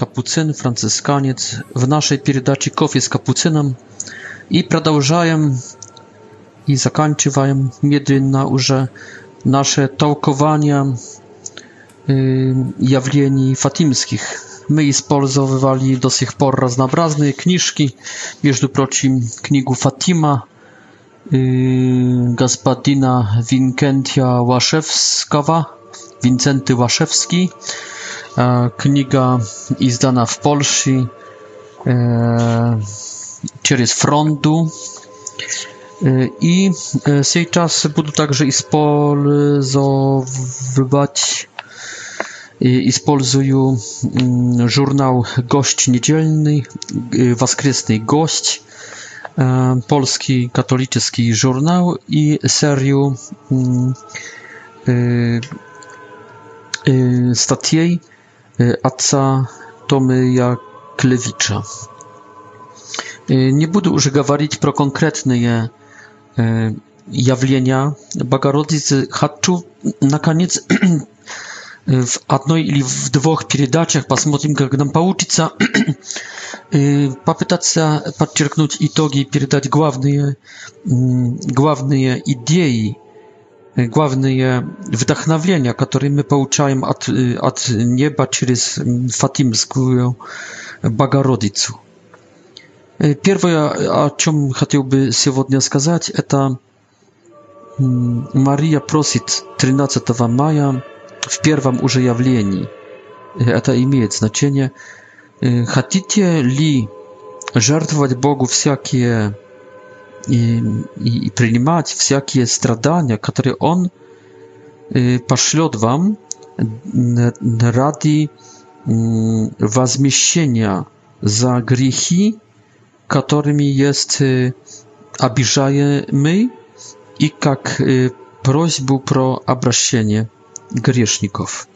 kapucyn, franciszkaniec w naszej передаczy Kofie z kapucynem i продолжаем i zakończywałem medyna już nasze tołkowania y, jawlieni fatimskich. My spolzowywali do sich por raznobrazne kniżki, wiesz, prosim knigu Fatima, y, gaspadina Vincentia Łaszewskawa, Wincenty Łaszewski. Łaszewski. Kniga izdana w Polsce через e, фронду. E, I tej e, czas budu także использовать использую журнал «Гость недельный», «Воскресный гость», polski katolicki żurnał i serię y, mm, statiej отца Томы Яклевича. Не буду уже говорить про конкретные явления Богородицы Хатчу. Наконец, w jednej или w dwóch передачах посмотрим, как нам получится попытаться подчеркнуть итоги и передать главные, главные идеи главные вдохновения, которые мы получаем от, от неба через Фатимскую Богородицу. Первое, о чем хотел бы сегодня сказать, это Мария просит 13 мая в первом уже явлении. Это имеет значение. Хотите ли жертвовать Богу всякие и, и, и принимать всякие страдания, которые Он пошлет вам ради возмещения за грехи, которыми есть обижаемый, и как просьбу про обращение грешников.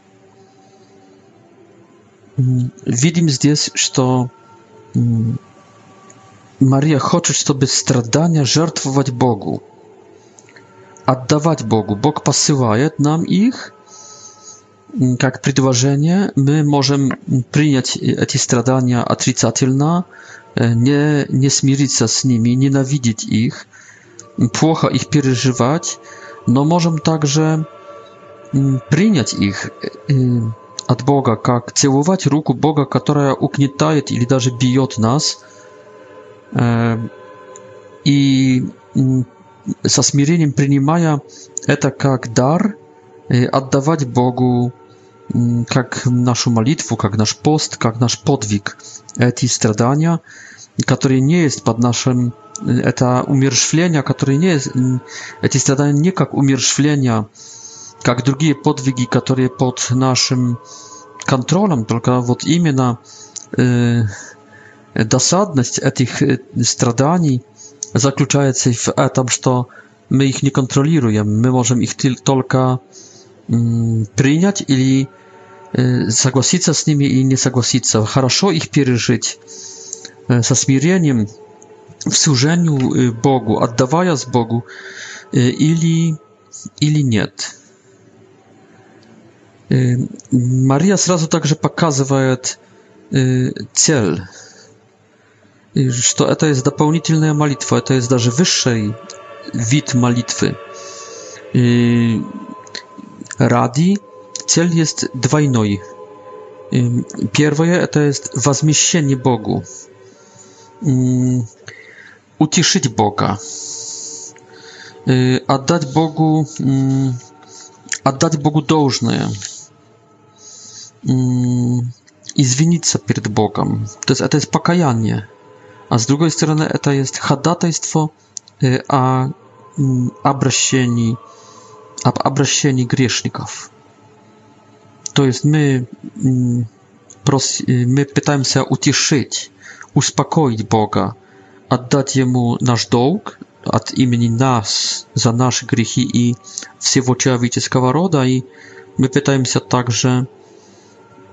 Видим здесь, что Maria chce, żeby stradania żartować Bogu, oddawać Bogu. Bog posyła nam ich, mm, jak przedłożenie. My możemy przyjąć e, te stradania отрицательно, e, nie, nie smirzyć z nimi, nienawidzić ich, płocha ich przeżywać, no możemy także mm, przyjąć ich e, od Boga, jak całować rękę Boga, która ukniętaje, ili nawet bije nas, И со смирением принимая это как дар, отдавать Богу как нашу молитву, как наш пост, как наш подвиг эти страдания, которые не есть под нашим это умерщвление, которое не есть, эти страдания не как умерщвление, как другие подвиги, которые под нашим контролем, только вот именно dosadność tych y, stradani zakluczaje się w etam, że my ich nie kontrolujemy. My możemy ich tylko mm, przyjąć ili y, zgodzić się z nimi i nie zgodzić się. Dobrze ich przeżyć y, ze smireniem, w służeniu Bogu, oddawając Bogu, ili, ili nie. Maria zrazu także pokazuje cel. Что это есть дополнительная молитва, это есть даже высший вид молитвы. И ради цель есть двойной. И первое это есть возмещение Богу, утешить Бога, отдать Богу, отдать Богу должное, извиниться перед Богом. То есть это есть покаяние a z drugiej strony to jest hadatajstwo y, mm, a abrasieni ab abrasieni grzeszników to jest my mm, y, my pytamy się utieszyć uspokoić Boga oddać jemu nasz dług od imieni nas za nasze grzechy i wszystkiego człowieczeństwa roda i my pytamy się także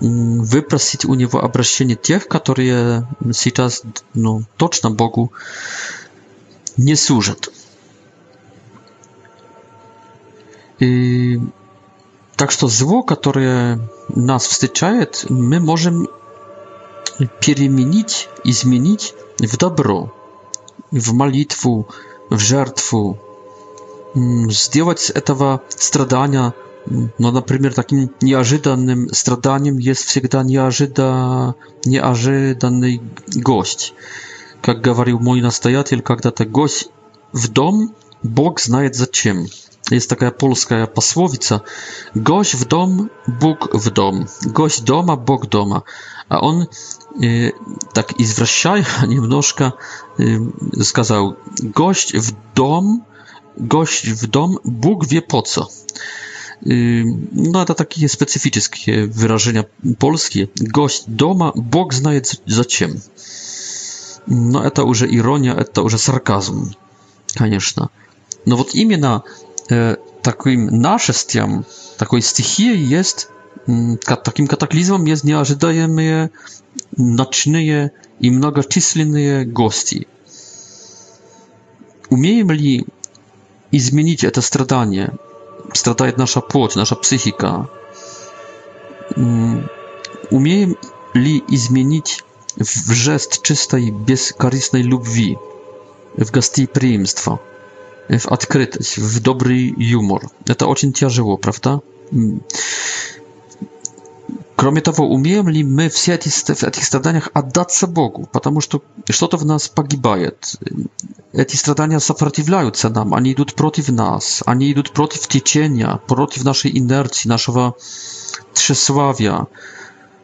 выпросить у него обращение тех, которые сейчас ну, точно Богу не служат. И, так что зло, которое нас встречает, мы можем переменить, изменить в добро, в молитву, в жертву, сделать этого страдания no, na przykład takim nieożydanym stradaniem jest zawsze nieożyda, nieożydany gość. Jak mówił mój nastajatel, kiedy ten gość w dom, Bóg znaje za czym. Jest taka polska pasłowica. Gość w dom, Bóg w dom. Gość doma, Bóg doma. A on e, tak zwracał niemnożka, e, y, skazał, gość w dom, gość w dom, Bóg wie po co no to takie specyficzne wyrażenia polskie. Gość дома Бог знает зачем. Но это уже ирония, это уже сарказм, конечно. Но вот именно э, таким нашествием, такой стихией есть, таким катаклизмом есть неожидаемые ночные и многочисленные гости. Умеем ли изменить это страдание? страдает наша плоть, наша психика. Умеем ли изменить в жест чистой бескорыстной любви, в гостеприимство, в открытость, в добрый юмор? Это очень тяжело, правда? Кроме того, умеем ли мы все эти, в этих страданиях отдаться Богу? Потому что что-то в нас погибает. Эти страдания сопротивляются нам, они идут против нас, они идут против течения, против нашей инерции, нашего тщеславия,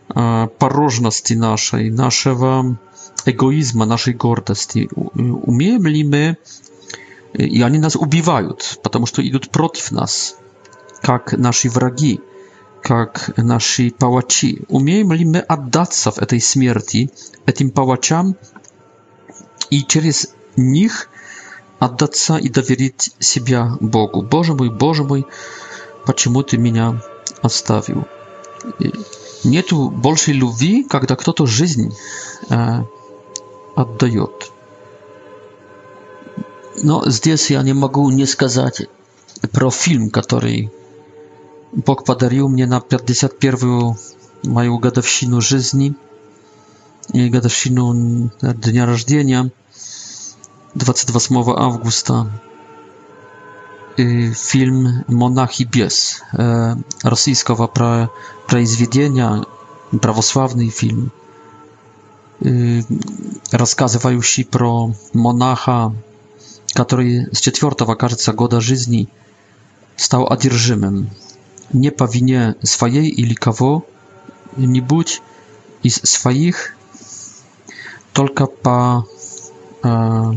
порожности нашей, нашего эгоизма, нашей гордости. Умеем ли мы, и они нас убивают, потому что идут против нас, как наши враги как наши палачи. Умеем ли мы отдаться в этой смерти этим палачам и через них отдаться и доверить себя Богу? Боже мой, Боже мой, почему ты меня оставил? Нету большей любви, когда кто-то жизнь э, отдает. Но здесь я не могу не сказать про фильм, который Бог подарил мне на 51-ю мою годовщину жизни и годовщину дня рождения 28 августа фильм «Монах и бес» российского произведения, православный фильм, рассказывающий про монаха, который с четвертого, кажется, года жизни стал одержимым nie powinien swojej ili kogo nie być swoich tylko po e,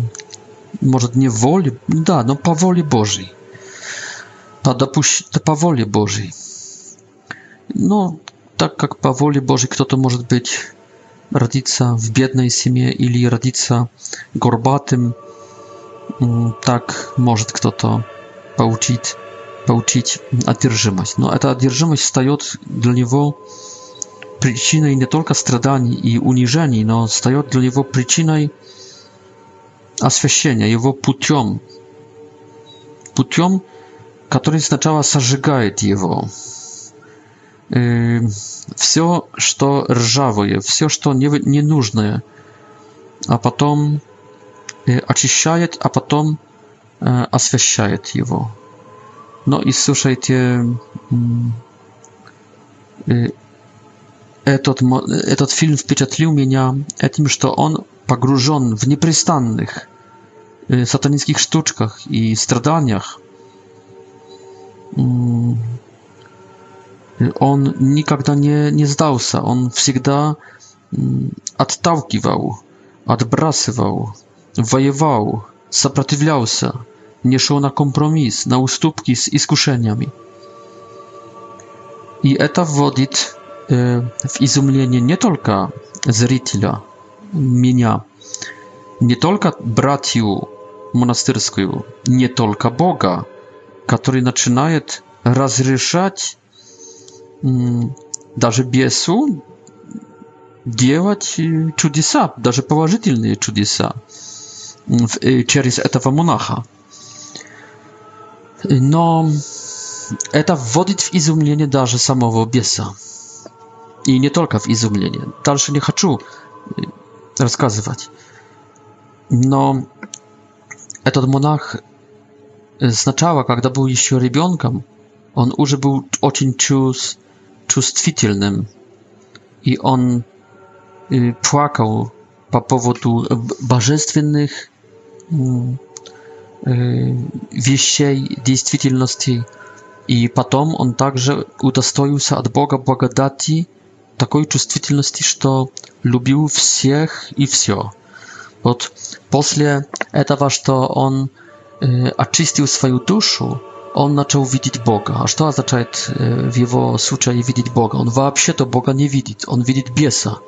może nie woli da no po woli Boży, po dopuść to po woli Boży, no tak jak po woli Boży, kto to może być rodzica w biednej rodzinie ili rodzica gorbatym mm, tak może kto to pouczyć получить одержимость. Но эта одержимость встает для него причиной не только страданий и унижений, но встает для него причиной освящения, его путем. Путем, который сначала сожигает его. все, что ржавое, все, что ненужное, а потом очищает, а потом освящает его. No i słuchajcie, ten ten film wpieczętlił mnie tym, że on pogrążony w nieprzystannych y, satanickich sztuczkach i stradaniach. Mm, y, on nigdy nie nie zdał się, on zawsze mm, odtałkiwał, odbrasywał, wojewał, sprzeciwiał się nie szło na kompromis, na ustupki z iskuszeniami. I eta wodit y, w izumienie nie tylko zrytila, mnie, nie tylko bratiu monastyrskiego, nie tylko Boga, który zaczyna rozryszać nawet mm, biesu, działać y, cudisa, nawet poważne cudisa przez y, tego monacha. No, to wodzić w izumlenie darze samego biesa. I nie tylko w izumlenie. Dalsze nie chcę y, rozkazywać. No, ten monach y, znaczała, kiedy był jeszcze rybionkiem, on już był очень czuł, czuł i on y, płakał po powodu bożestwiennych mm, вещей действительности. И потом он также удостоился от Бога благодати такой чувствительности, что любил всех и все. Вот после этого, что он очистил свою душу, он начал видеть Бога. А что означает в его случае видеть Бога? Он вообще-то Бога не видит, он видит беса.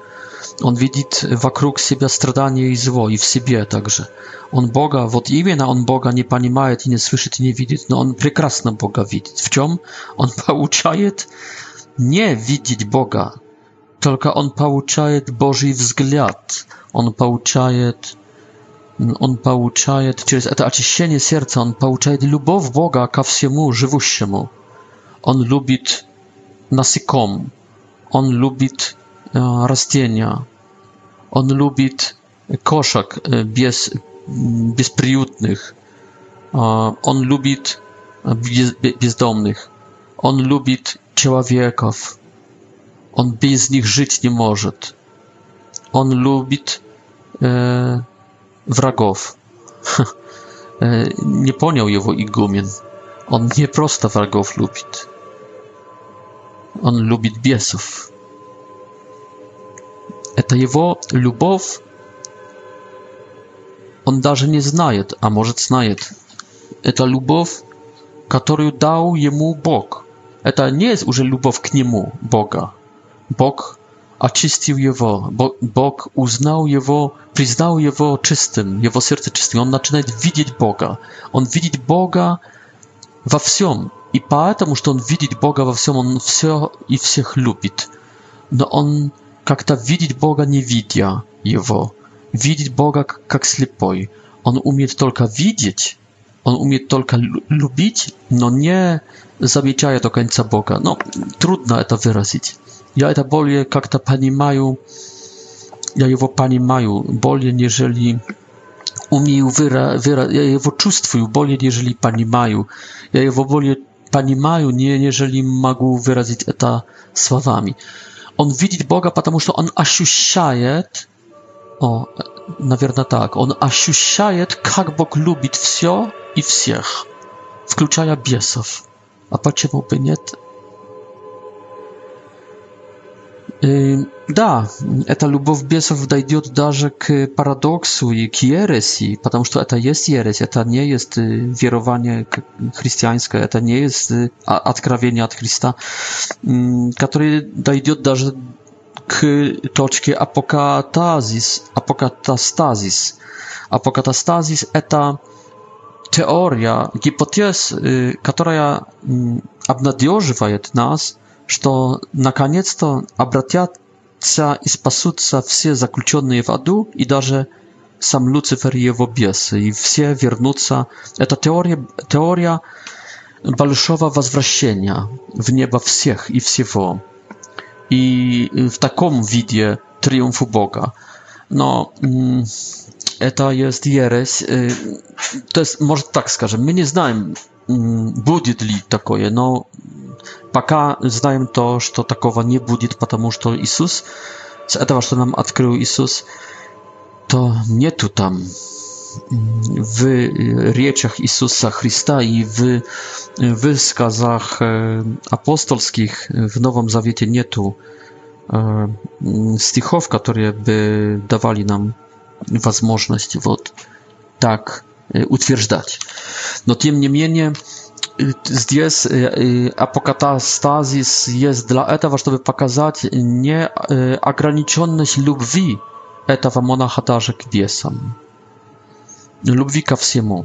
Он видит вокруг себя страдания и зло, и в себе также. Он Бога, вот именно он Бога не понимает и не слышит и не видит, но он прекрасно Бога видит. В чем? Он получает не видеть Бога, только он получает Божий взгляд, он получает он получает через это очищение сердца, он получает любовь Бога ко всему живущему. Он любит насеком, он любит растения, on lubi koszak e, bez bezprzyjutnych. On lubi bezdomnych. On lubi człowieków. On bez nich żyć nie może. On lubi e, wrogów. E, nie poniął jego igumien. On nie prosto wrogów lubi. On lubi biesów. Это его любовь, он даже не знает, а может знает. Это любовь, которую дал ему Бог. Это не есть уже любовь к нему, Бога. Бог очистил его, Бог узнал его, признал его чистым, его сердце чистым. Он начинает видеть Бога. Он видит Бога во всем. И поэтому, что он видит Бога во всем, он все и всех любит. Но он Как-то видеть Бога не видя Его, видеть Бога как слепой. Он умеет только видеть, on umie tylko lubić, no nie замечая до конца Бога. No, трудно это выразить. Я это более как-то понимаю, я его понимаю более, нежели umieю выра, выра, я его чувствую более, нежели понимаю. Я его более понимаю, не, нежели могу выразить это словами on widzi Boga, ponieważ on ощущaje, o, наверное tak, on ощущaje, jak Bóg lubić wszystko i wszystkich, wkluczając biesow. A patrzcie czemu nie? Y Да, это любовь бесов дойдет даже к парадоксу и к ереси, потому что это есть ересь, это не есть верование христианское, это не есть откровение от Христа, которое дойдет даже к точке апокатазис, апокатастазис. Апокатастазис – это теория, гипотез, которая обнадеживает нас, что наконец-то обратят спасутся и спасутся все заключенные в аду и даже сам Люцифер и его бесы, и все вернутся. Это теория, теория большого возвращения в небо всех и всего. И в таком виде триумфу Бога. Но это есть ересь. То есть, может так скажем, мы не знаем, будет ли такое, но пока знаем то, что такого не будет, потому что Иисус, с этого, nam нам Isus, to nie tu tam w rieczach Isusa Chrysta i w wskazach e, apostolskich w Nowym Zawiecie nie tu e, stichów, które by dawali nam możliwość вот, tak e, utwierdzać. No tym niemniej Zdjęs y, y, apokatastazis jest dla etawa, żeby pokazać nieograniczoność y, lubwi etawa monacha darze kwiesam. Lubwi ka wsiemu.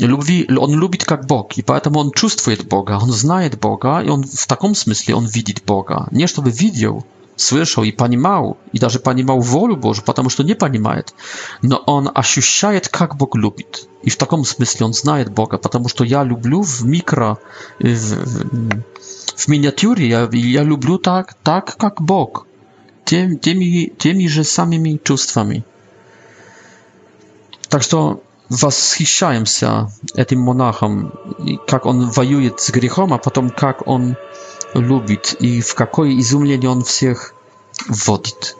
Lubwi, on lubi jak Bóg i dlatego on jed Boga, on zna jed Boga i on w takim sensie on widzi Boga. Nie żeby widział, слышал и понимал, и даже понимал волю Божью, потому что не понимает. Но он ощущает, как Бог любит. И в таком смысле он знает Бога, потому что я люблю в микро, в, в миниатюре, я, я люблю так, так, как Бог. Тем, теми, теми же самыми чувствами. Так что восхищаемся этим монахом, как он воюет с грехом, а потом как он любит и в какое изумление он всех вводит.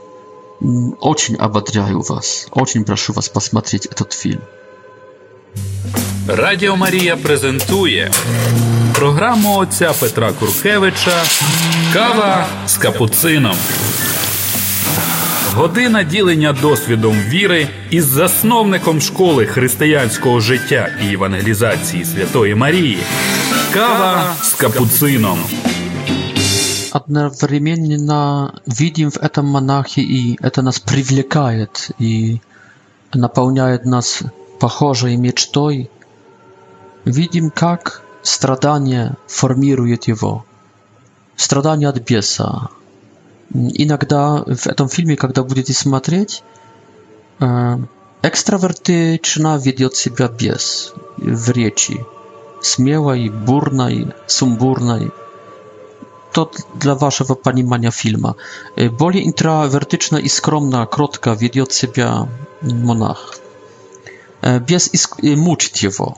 Очень ободряю вас, очень прошу вас посмотреть этот фильм. Радио Мария презентует программу отца Петра Куркевича Кава з капуцином. Година ділення досвідом віри із засновником школи християнського життя і евангелізації Святої Марії. Кава з капуцином. одновременно видим в этом монахе, и это нас привлекает и наполняет нас похожей мечтой. Видим, как страдание формирует его. Страдание от беса. Иногда в этом фильме, когда будете смотреть, экстравертично ведет себя бес в речи. Смелой, бурной, сумбурной to dla waszego panimania filma. Y, Boli intrawertyczna i skromna, krótka, widzi od siebie monach. Y, bez isk- y, mucić jego.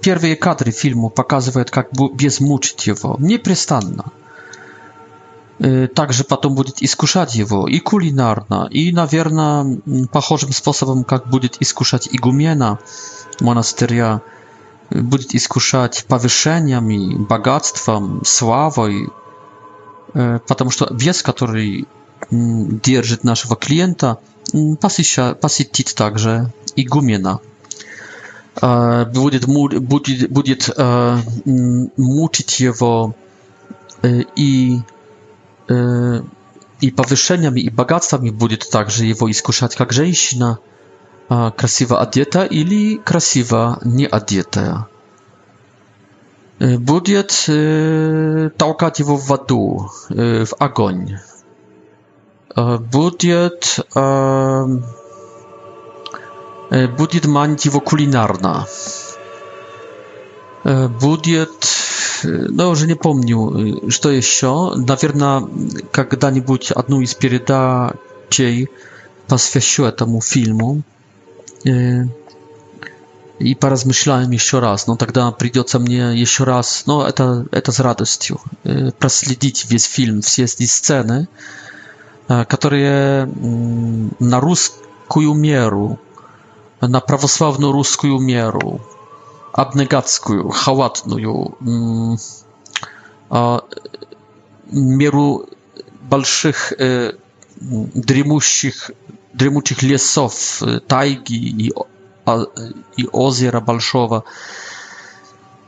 Pierwsze kadry filmu pokazują, jak bez mucić jego. Nieprzestanna. Także potem będzie iskuszać jego i kulinarna, i nawierna, pewno mm, pochodzącym sposobem, jak będzie i gumiena monasteria, będzie skuszać powyższeniami, bogactwem, sławą, потому что вес, который держит нашего клиента, посетит также игумена. Будет, будет, будет мучить его и, и повышениями, и богатствами будет также его искушать как женщина, красиво одета или красиво не одетая будет э, толкать его в аду, э, в огонь. Э, будет, э, будет манить его кулинарно. Э, будет, no уже не помню, что еще. Наверное, когда-нибудь одну из передач посвящу этому фильму. Э, И поразмышляем еще раз. Но тогда придется мне еще раз, но это, это с радостью, проследить весь фильм, все эти сцены, которые на русскую меру, на православную русскую меру, абнегатскую, халатную, меру больших дремущих, дремучих лесов, тайги и и озера Большого,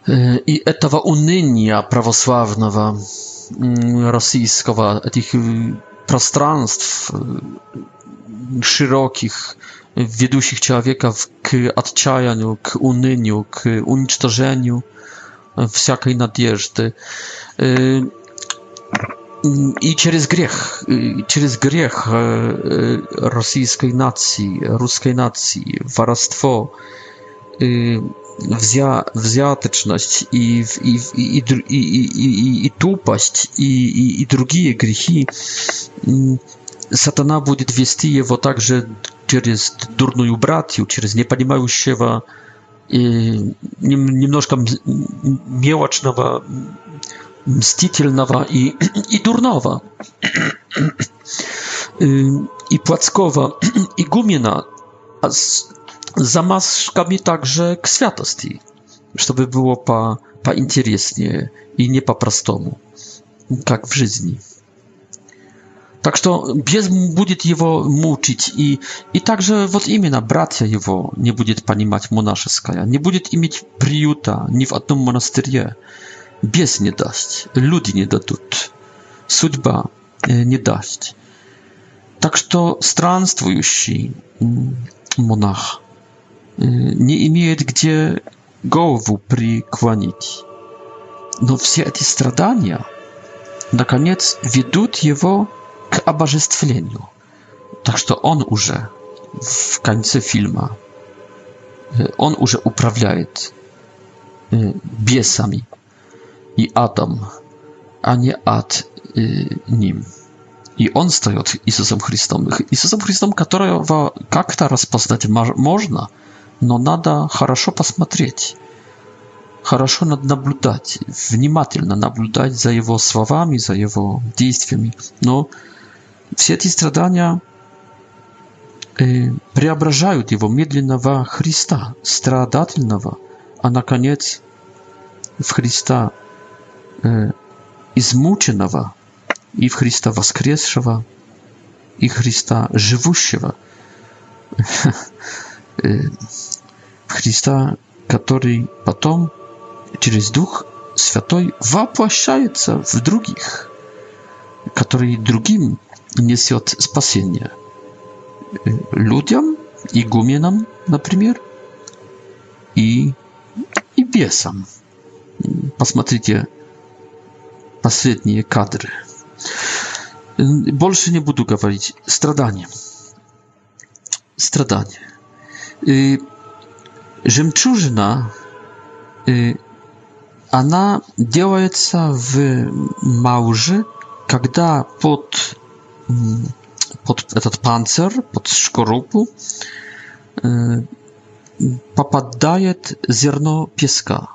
и этого уныния православного российского, этих пространств широких, ведущих человека к отчаянию, к унынию, к уничтожению всякой надежды i przez grzech, przez grzech rosyjskiej nacji, ruskiej nacji, warstwo, wziateczność i, i, i, i, i, i, i i, i, i drugie grzechy, Satana będzie wiesti je także przez durną bratię, przez nieporozumiewającego, nie, nie, nie, nie, nie, nie, nie, nie, nie, nie, Stitielnowa i, i Durnowa, i Płackowa, i Gumiena, a z zamaszkami także Kwiatosti, żeby było po, po интереснее и не по-простому, как в жизни. Так что без будет его мучить, и, и также вот именно братья его не будет понимать монашеская, не будет иметь приюта ни в одном монастыре, Bies nie daść, ludzie nie dadut, судьба e, nie daść. Tak, że странствующий monach e, nie имеет gdzie głowu przykłonić. No wszystkie te stradania na koniec wiedą jego k abożestwleniu. Tak, że on już w końcu filma e, on już uprawiaje biesami i Adam, a nie ad y, nim. И он стает Иисусом Христом. Иисусом Христом, которого как-то распознать можно, но надо хорошо посмотреть, хорошо наблюдать, внимательно наблюдать за его словами, за его действиями. Но все эти страдания преображают его медленного Христа, страдательного, а наконец в Христа измученного и в Христа воскресшего, и Христа живущего, Христа, который потом через Дух Святой воплощается в других, который другим несет спасение. Людям, игуменам, например, и, и бесам. Посмотрите наследние кадры. Больше не буду говорить. Страдания. Страдания. Жемчужина, она делается в мауже, когда под, под этот панцирь, под шкорупу попадает зерно песка.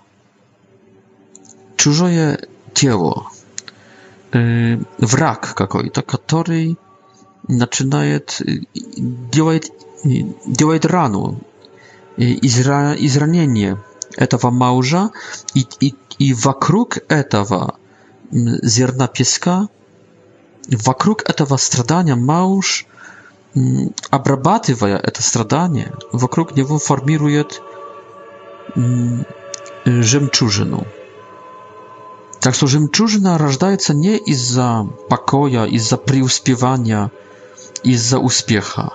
Чужое тело враг какой-то, который начинает делает, делает рану, изра, изранение этого мужа, и, и, и вокруг этого зерна песка, вокруг этого страдания муж, обрабатывая это страдание, вокруг него формирует жемчужину. Так что жемчужина рождается не из-за покоя, из-за преуспевания, из-за успеха.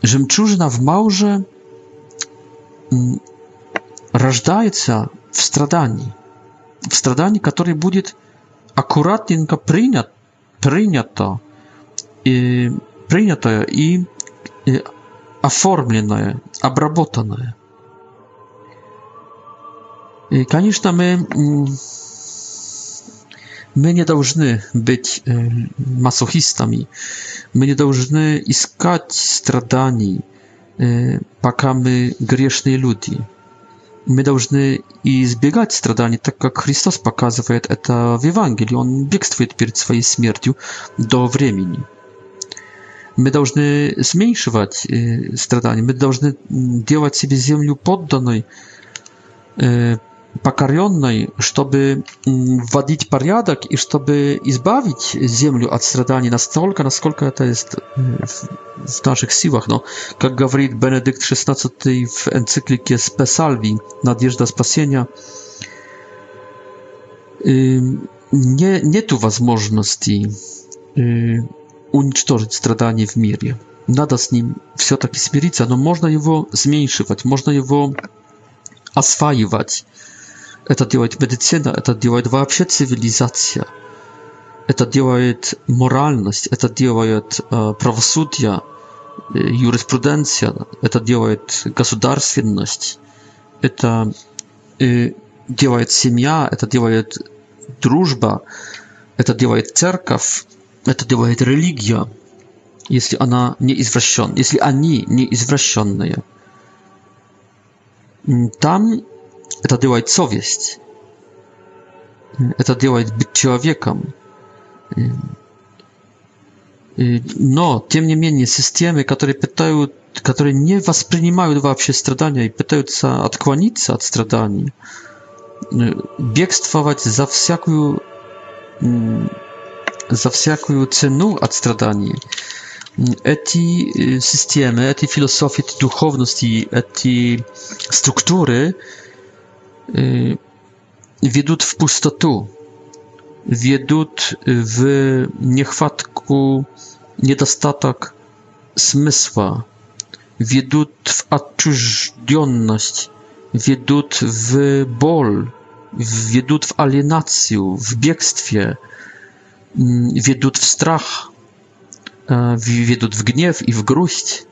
Жемчужина в Мауже рождается в страдании, в страдании, которое будет аккуратненько принят, принято, и, принятое и, и оформленное, обработанное – Конечно, мы, мы не должны быть мазохистами, мы не должны искать страданий, пока мы грешные люди. Мы должны избегать страданий, так как Христос показывает это в Евангелии. Он бегствует перед своей смертью до времени. Мы должны уменьшать страдания, мы должны делать себе землю подданной, покоренной, чтобы вводить порядок и чтобы избавить землю от страданий настолько, насколько это есть в наших силах. Но, как говорит Бенедикт XVI в энциклике «Спесальви» «Надежда спасения», nie, нету возможности уничтожить страдания в мире. Надо с ним все-таки смириться, но можно его зменьшивать, можно его осваивать. Это делает медицина, это делает вообще цивилизация. Это делает моральность, это делает э, правосудие, э, юриспруденция, это делает государственность, это э, делает семья, это делает дружба, это делает церковь, это делает религия, если она не извращен, если они не извращенные. Там Это делает совесть. Это делает быть человеком. Но, тем не менее, системы, которые пытают, которые не воспринимают вообще страдания и пытаются отклониться от страданий, бегствовать за всякую, за всякую цену от страданий, эти системы, эти философии, эти духовности, эти структуры – Y, wiedut w пустоту, wiedut w niechwatku, niedostatek smysła, wiedut w odczużdżoność, wiedut w bol, wiedut w alienację, w biegstwie, mm, wiedut w strach, y, wiedut w gniew i w gruść.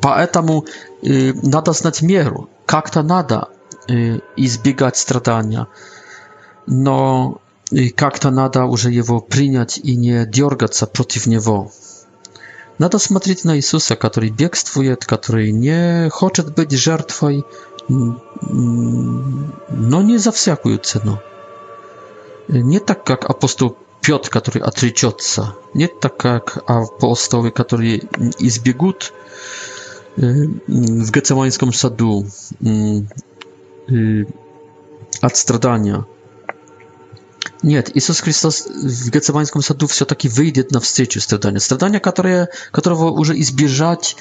Поэтому э, надо знать меру, как-то надо э, избегать страдания, но как-то надо уже его принять и не дергаться против него. Надо смотреть на Иисуса, который бегствует, который не хочет быть жертвой, но не за всякую цену. Не так, как апостол Piotr, który отречется. Nie tak jak apostołowie, którzy izbiegą y, w Getsemańskim sadu od y, y, stradania. Nie, Jezus Chrystus w Getsemańskim sadu wszystko taki wyjdzie na wstrzeciu stradania. Stradania, którego już izbieżać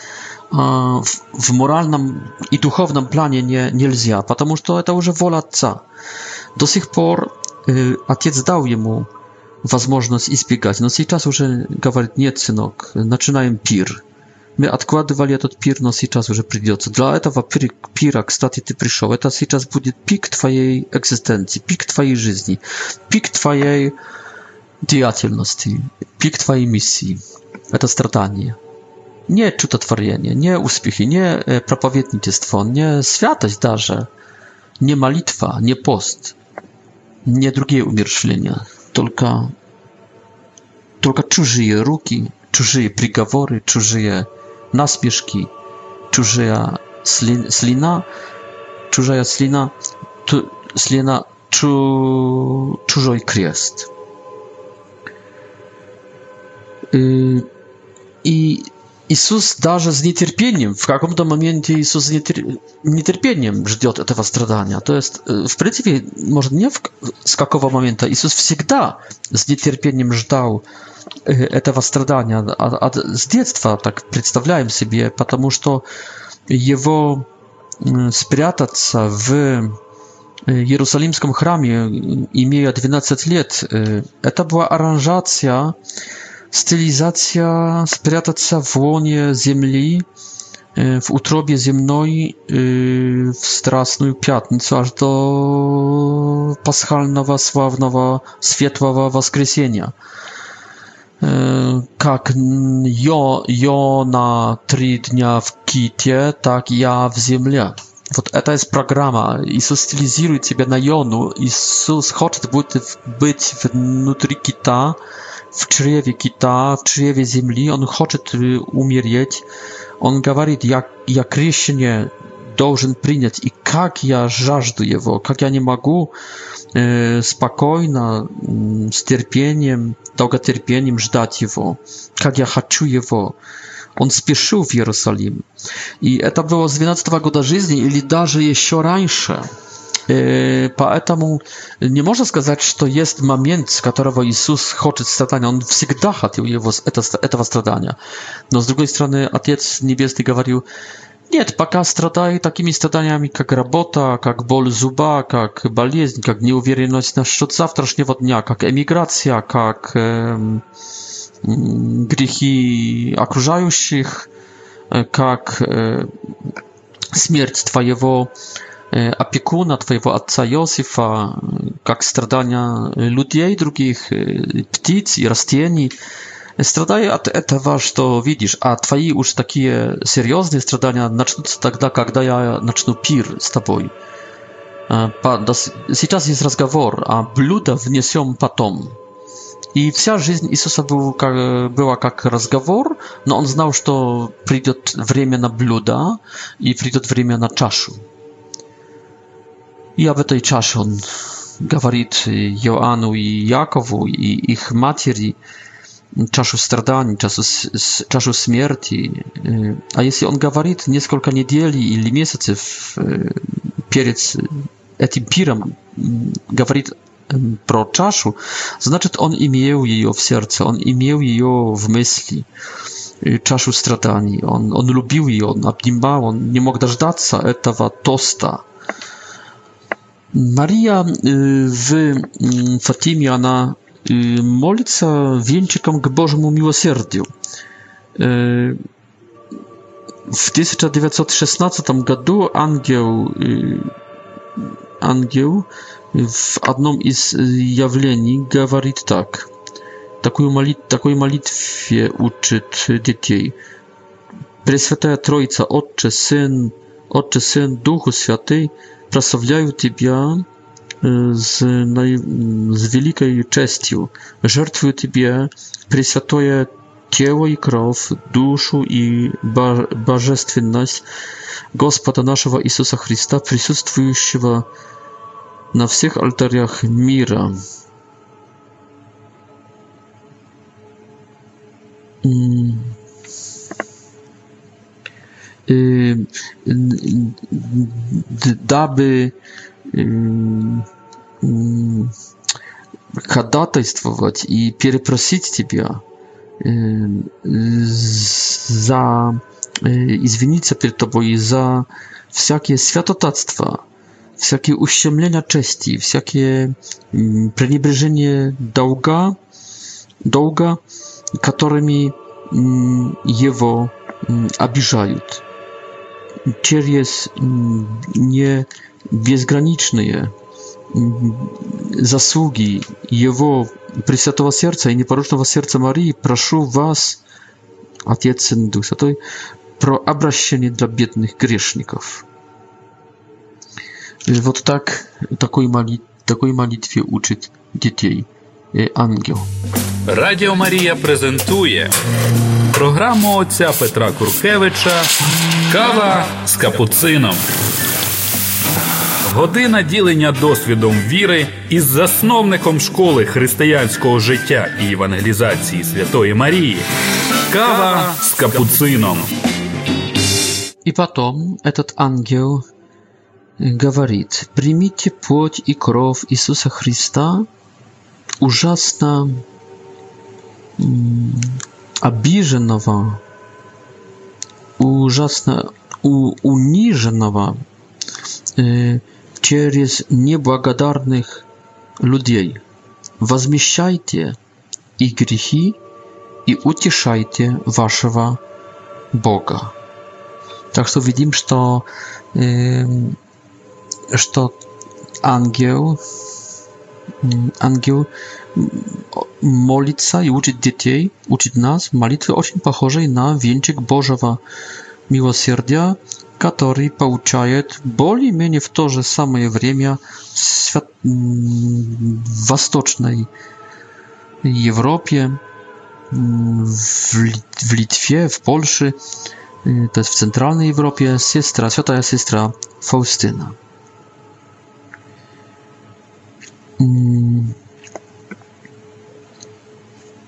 w, w moralnym i duchownym planie nie, nie lzia, ponieważ to już wola Ojca. Do tych por Ojciec dał Jemu возможность избегать. Но сейчас уже говорит, нет, сынок, начинаем пир. Мы откладывали этот пир, но сейчас уже придется. Для этого пир, пира, кстати, ты пришел. Это сейчас будет пик твоей экзистенции, пик твоей жизни, пик твоей деятельности, пик твоей миссии. Это страдание. Не чудотворение, не успехи, не проповедничество, не святость даже, не молитва, не пост, не другие умершления только, только чужие руки, чужие приговоры, чужие насмешки, чужая сли, слина, чужая слина, ту, слина чу, чужой крест. И Иисус даже с нетерпением, в каком-то моменте Иисус с нетерпением ждет этого страдания. То есть, в принципе, может, не в, с какого момента, Иисус всегда с нетерпением ждал этого страдания. От, от, с детства так представляем себе, потому что его спрятаться в Иерусалимском храме, имея 12 лет, это была аранжация stylizacja spryatacja w łonie ziemi, e, w utrobie ziemnej, w strasną piatnicę, aż to paschalnego, sławnego, światłego Woskresienia. Jak e, jo, jo na trzy dnia w kicie, tak ja w ziemi. Wod, это jest programa. I стилизирует тебя na Йону. I хочет быть, быть внутри кита. Э, в чреве кита, в чреве земли, он хочет умереть, он говорит, я, я крещение должен принять, и как я жажду его, как я не могу э, спокойно, э, с терпением, долготерпением ждать его, как я хочу его. Он спешил в Иерусалим. И это было с 12 года жизни или даже еще раньше поэтому не можно сказать, что есть момент, с которого Иисус хочет страдания. Он всегда хотел его, это, этого страдания. Но с другой стороны, Отец Небесный говорил, нет, пока страдай такими страданиями, как работа, как боль зуба, как болезнь, как неуверенность насчет завтрашнего дня, как эмиграция, как эм, грехи окружающих, как э, смерть твоего опекуна твоего отца Иосифа, как страдания людей, других птиц и растений. Страдай от этого, что видишь, а твои уж такие серьезные страдания начнутся тогда, когда я начну пир с тобой. Сейчас есть разговор, а блюдо внесем потом. И вся жизнь Иисуса был как, была как разговор, но он знал, что придет время на блюда и придет время на чашу. I w tej czasie on mówi Joanu i Jakowu i ich matieri czasu stradani, czasu, czasu śmierci. Y, a jeśli on mówi kilka i ili w przed tym pirem, gawarit y, pro czasu, znaczy on imięł jej w sercu, on imięł jej w myśli y, czasu stradani. On, on lubił jej, on abnimał, on nie mógł dożdać etawa tosta. Maria y, w mm, Fatimie, ona y, molica wieńczykom k Bożemu miłosierdziu. Y, w 1916 tam gaduł angieł, angieł w jednym z jawleni gawarit tak. Takiej malitwie uczy dzieci. Preswetaja Trojca, Ojcze, Syn, Ojcze, Syn, Duchu Święty, прославляю Тебя с, с великой честью, жертвую Тебе пресвятое тело и кровь, душу и божественность Господа нашего Иисуса Христа, присутствующего на всех алтарях мира. daby kadatajstwować i pieryprosić Ciebie za y, i zwinić się Tobą i za wszelkie światotactwa, wszelkie uściemlenia cześci, wszelkie preniebrzeżenie dołga, dołga, którymi jego abiżają cier jest mm, nie bezgraniczny je zasługi jego przysiatowa serca i nieporocznego serca Marii proszę was Ojciec Syn Duch Święty pro obraszenie dla biednych grzeszników вот так такой моли такой молитве учит детей э, ангел. Радіо Марія презентує програму отця Петра Куркевича Кава з капуцином. Година ділення досвідом віри із засновником школи християнського життя і евангелізації Святої Марії. Кава с капуцином. И потом этот ангел говорит, примите плоть и кров Иисуса Христа, ужасно обиженного, ужасно у, униженного э, через неблагодарных людей. Возмещайте и грехи, и утешайте вашего Бога. Так что видим, что, э, что ангел ангел молится и учит детей, учит нас молитвы очень похожей на венчик Божьего милосердия, который получает более-менее в то же самое время в свят... Восточной Европе, в, Лит... в Литве, в Польше, to jest w centralnej Europie, siostra, święta siostra Faustyna. Mm.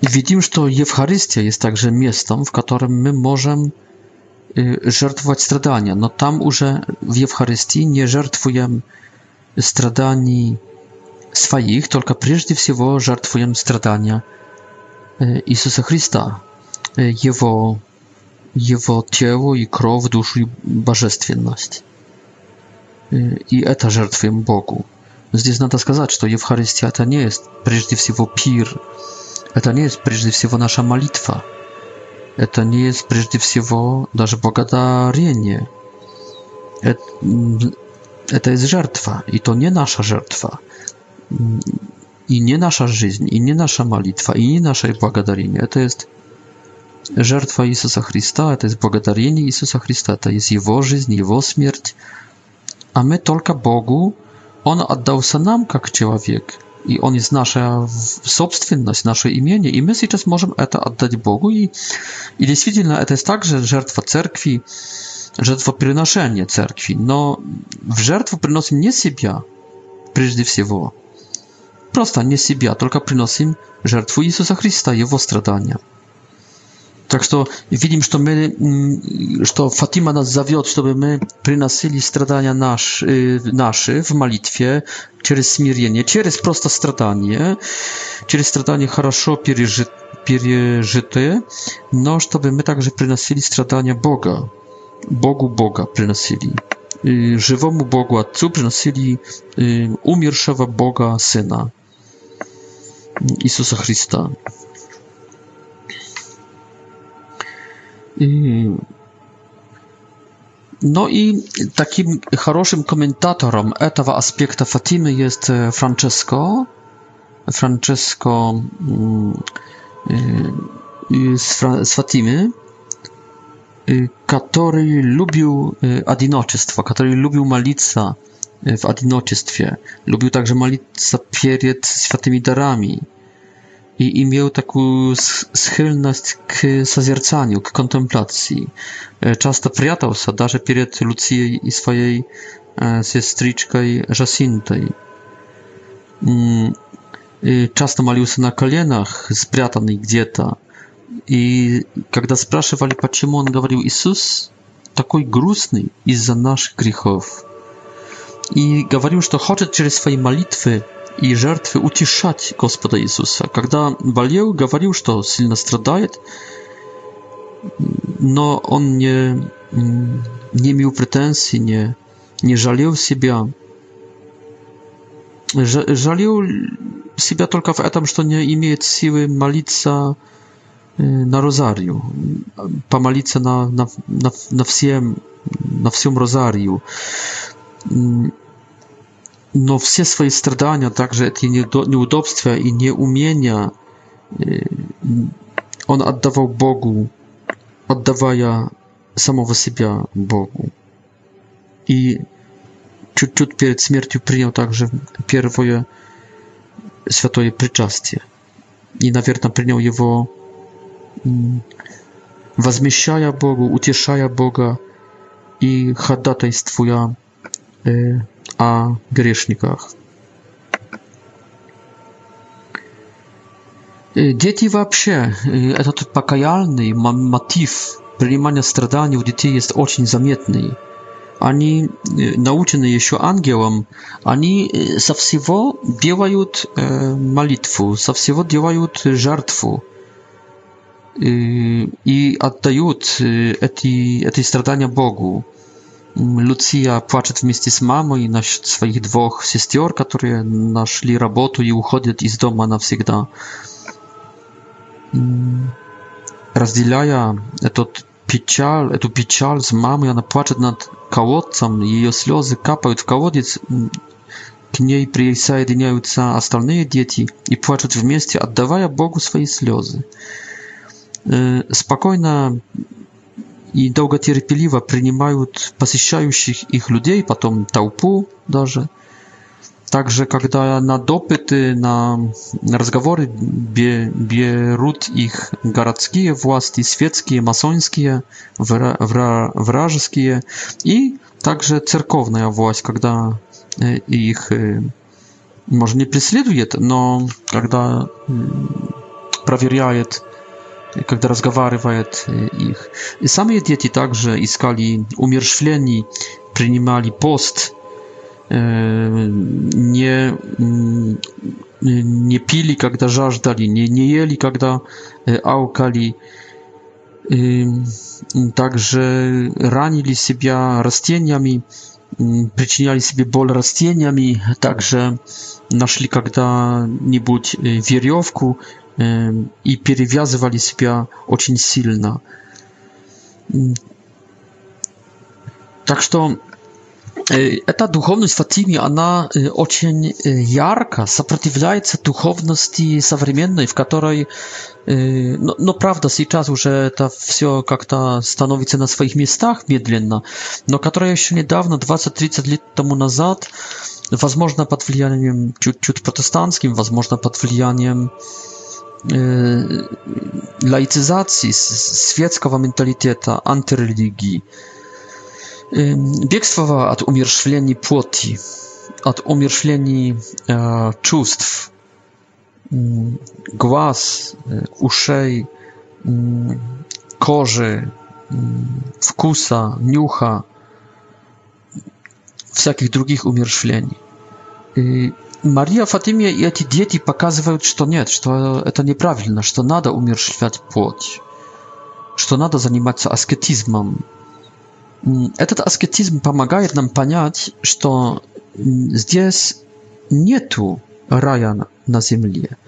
Widzimy, że Eucharystia jest także miejscem, w którym my możemy y, żartować stradania. No tam już w Eucharystii nie żertujemy stradani swoich, tylko przede wszystkim żertujemy stradania y, Jezusa Chrysta, y, Jego, Jego ciało i krew, duszę i bożestwienność. I eta żertujemy Bogu. Здесь надо сказать, что Евхаристия это не есть прежде всего пир, это не есть прежде всего наша молитва, это не есть прежде всего даже благодарение. Это, это есть жертва, и то не наша жертва, и не наша жизнь, и не наша молитва, и не наше благодарение. Это есть жертва Иисуса Христа, это есть благодарение Иисуса Христа, это есть Его жизнь, Его смерть. А мы только Богу Он отдался нам как человек, и Он есть наша собственность, наше имение, и мы сейчас можем это отдать Богу. И, и действительно, это есть также жертва церкви, жертвоприношение церкви, но в жертву приносим не себя, прежде всего. Просто не себя, только приносим жертву Иисуса Христа, Его страдания. Так что видим, что, мы, что Фатима нас зовет, чтобы мы приносили страдания наш, наши в молитве через смирение, через просто страдание, через страдание хорошо пережит, пережитые, но чтобы мы также приносили страдания Бога, Богу Бога приносили. Живому Богу Отцу приносили умершего Бога Сына Иисуса Христа. Mm. No i takim хорошим komentatorem tego aspektu Fatimy jest Francesco. Francesco z, z Fatimy, który lubił одиночество, który lubił malica w одиночестве. Lubił także malica przed świętymi darami i, i miał taką schylność k zazierczaniu, k kontemplacji. E, często przyjatał się nawet przed Lucją i swojej e, siostrzyczką Jacintą. Mm, często malił się na kolanach, spriatany gdzieś I kiedy spraszywali, dlaczego on mówił, Jezus, taki grusny i za naszych grzechów. I mówił, że to chce przez swoje malitwy и жертвы утешать Господа Иисуса. Когда болел, говорил, что сильно страдает, но он не, не имел претензий, не, не жалел себя. Жалел себя только в этом, что не имеет силы молиться э, на розарию, помолиться на, на, на, на, всем, на всем розарию. но все свои страдания, также эти неудобства и неумения он отдавал Богу, отдавая самого себя Богу. И чуть-чуть перед смертью принял также первое святое причастие. И, наверное, принял его, возмещая Богу, утешая Бога и ходатайствуя о грешниках. Дети вообще, этот покаяльный мотив принимания страданий у детей есть очень заметный. Они, наученные еще ангелом, они со всего делают молитву, со всего делают жертву и отдают эти, эти страдания Богу. Lucia płacze w mieście mm. z mamą i na swoich dwóch sestior, które naszli robotę i uchodzą z domu na zawsze. Rozdzielają tę pieczal z mamą, ona płacze nad i jej slzy kapają w kołodziec. K niej przyjeżdżają inne dzieci i płacze w mieście, oddawają Bogu swoje slzy. Y, spokojna и долготерпеливо принимают посещающих их людей, потом толпу даже. Также, когда на допыты, на разговоры берут их городские власти, светские, масонские, вражеские, и также церковная власть, когда э, их, э, может, не преследует, но когда проверяет когда разговаривает их. И сами дети также искали умершвлений, принимали пост, не, не пили, когда жаждали, не, не ели, когда аукали. Также ранили себя растениями, причиняли себе боль растениями, также нашли когда-нибудь веревку i przywiązywali siebie ocień silna. Mm. Tak że ta duchowność Fatimi, ona e, ocień e, jarka, sprzeciwia się duchowności współczesnej, w której, e, no, no prawda, teraz już to wszystko to stanowi na swoich miejscach, medlenna, no która jeszcze niedawno, 20-30 lat temu nazad, być może pod wpływem ciut, ciut protestanckim, być może pod wpływem e, laicyzacji, świeckiego mentaliteta, antyreligii, e, yy, biegstwa od umierzchwleni płoti, od umierzchwleni e, czustw, yy, głaz, e, uszej, korzy, wkusa, niucha, wszelkich drugich umierzchwleni. Мария Фатиме и эти дети показывают, что нет, что это неправильно, что надо умерщвлять плоть, что надо заниматься аскетизмом. Этот аскетизм помогает нам понять, что здесь нету рая на земле,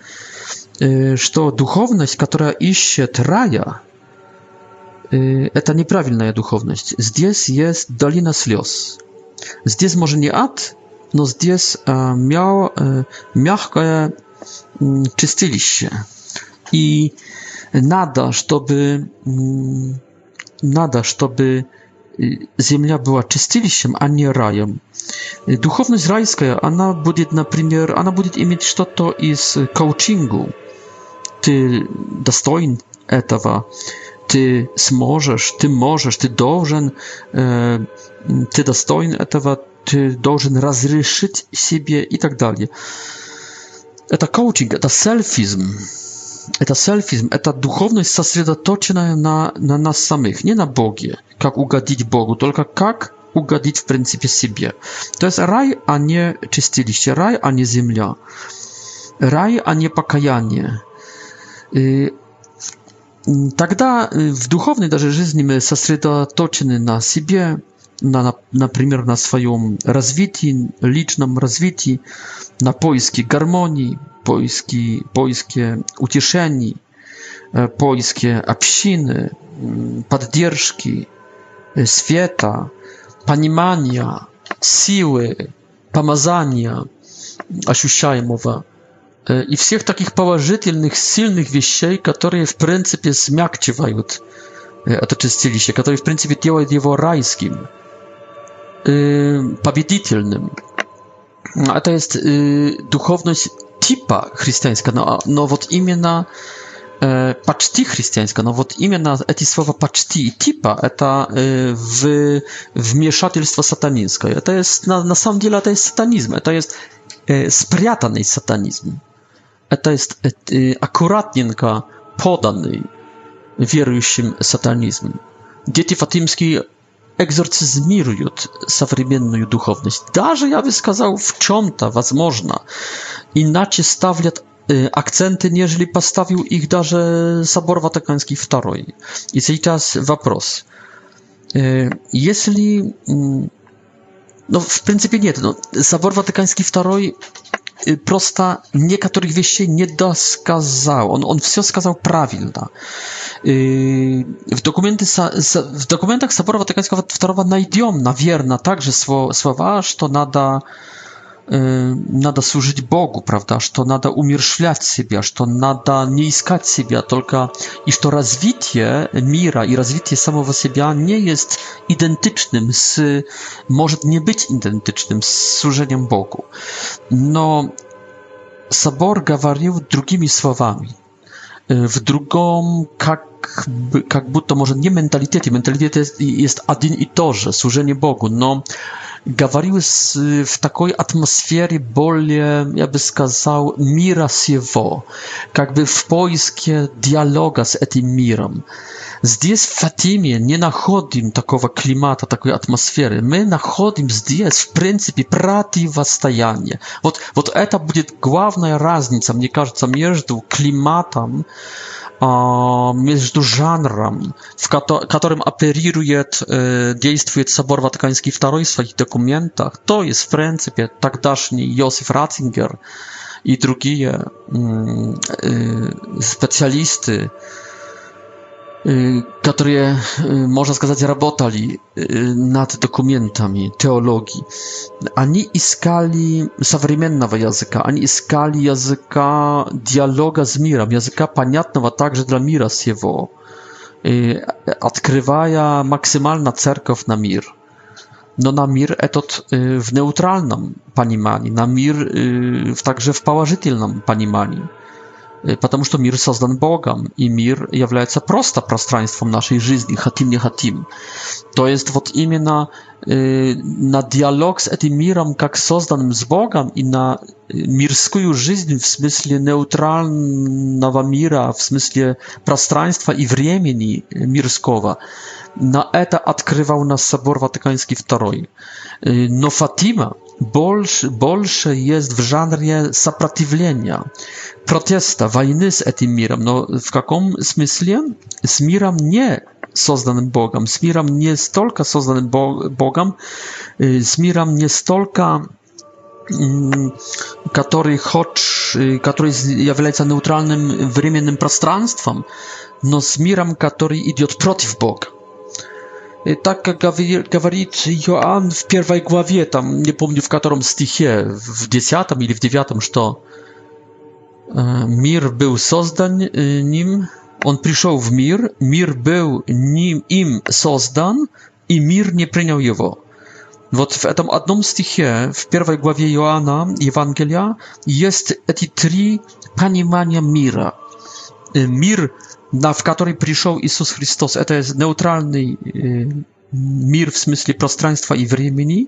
что духовность, которая ищет рая, это неправильная духовность. Здесь есть долина слез. Здесь, может, не ад, но здесь мяу, мягкое чистилище. И надо, чтобы надо, чтобы земля была чистилищем, а не раем. Духовность райская, она будет, например, она будет иметь что-то из коучингу. Ты достоин этого, ты сможешь, ты можешь, ты должен, ты достоин этого, ты должен разрешить себе и так далее. Это коучинг, это селфизм. Это селфизм, это духовность, сосредоточенная на, на нас самих, не на Боге, как угодить Богу, только как угодить, в принципе, себе. То есть рай, а не чистилище, рай, а не земля, рай, а не покаяние. И тогда в духовной даже жизни мы сосредоточены на себе, на, например, на своем развитии, личном развитии, на поиске гармонии, поиске, поиске утешений, поиске общины, поддержки, света, понимания, силы, помазания ощущаемого и всех таких положительных, сильных вещей, которые, в принципе, смягчивают это чистилище, которые, в принципе, делают его райским победительным. А это есть духовность типа христианская, но, но вот именно почти христианская, но вот именно эти слова почти и типа это э, в, вмешательство сатанинское. Это есть, на, на самом деле это есть сатанизм, это есть э, спрятанный сатанизм. Это есть э, аккуратненько поданный верующим сатанизм. Дети фатимские экзорцизмируют современную духовность. Даже, я бы сказал, в чем-то, возможно. Иначе ставят акценты, нежели поставил их даже Собор Ватиканский II. И сейчас вопрос. Если... No, w pryncypie nie. No, Sobor Watykański II prosta których wieści nie doskazał. On, on wszystko skazał prawilna. W, dokuменты, w dokumentach Собора Watykańskiego II znajdziemy na wierna także słowa, że to nada надо служить Богу, правда, что надо умершлять себя, что надо не искать себя только, и что развитие мира и развитие самого себя не есть идентичным с, может не быть идентичным с служением Богу. Но собор говорил другими словами – w drugą kak jak to może nie mentalitety, mentalitety jest, jest adin i to, służenie Bogu, no gawariły w takiej atmosferie bolie, jakby skazał, mira siewo, jakby w poiskie dialoga z etym mirem. Здесь, в Фатиме, не находим такого климата, такой атмосферы. Мы находим здесь, в принципе, противостояние. Вот, вот это будет главная разница, мне кажется, между климатом, между жанром, в ко- которым оперирует, действует собор Ватиканский II в своих документах, то есть, в принципе, тогдашний Йосиф Ратингер и другие специалисты, które y, y, można skazać работали y, nad dokumentami teologii. Ani i skali современnego języka, ani i skali języka dialoga z miram języka pojętnego także dla Mira z jego, odkrywaja maksymalna cerkow na Mir. No na Mir etot w pani mani, na Mir także w pani mani. Э, потому что мир создан Богом, и мир является просто пространством нашей жизни, хотим не хотим. То есть вот именно э, на диалог с этим миром, как созданным с Богом, и на э, мирскую жизнь в смысле неутрального мира, в смысле пространства и времени э, мирского, на это открывал нас собор Ватиканский II. Но Фатима, больше, больше есть в жанре сопротивления, протеста, войны с этим миром, но в каком смысле с миром не созданным Богом, с миром не столько созданным Богом, с миром не столько который, хоть, который является нейтральным временным пространством, но с миром, который идет против Бога. Y, tak jak mówi Joan w pierwszej głowie, tam nie pamiętam w którym stichie, w dziesiątym czy w dziewiątym, że y, mir był создан y, nim, on przyszedł w mir, mir był nim im создан i mir nie przyjął jego. Вот w этом одном стихе, w первой главе Иоанна Евангелия, jest эти три понимания MIRA мир, в который пришел Иисус Христос. Это нейтральный мир в смысле пространства и времени,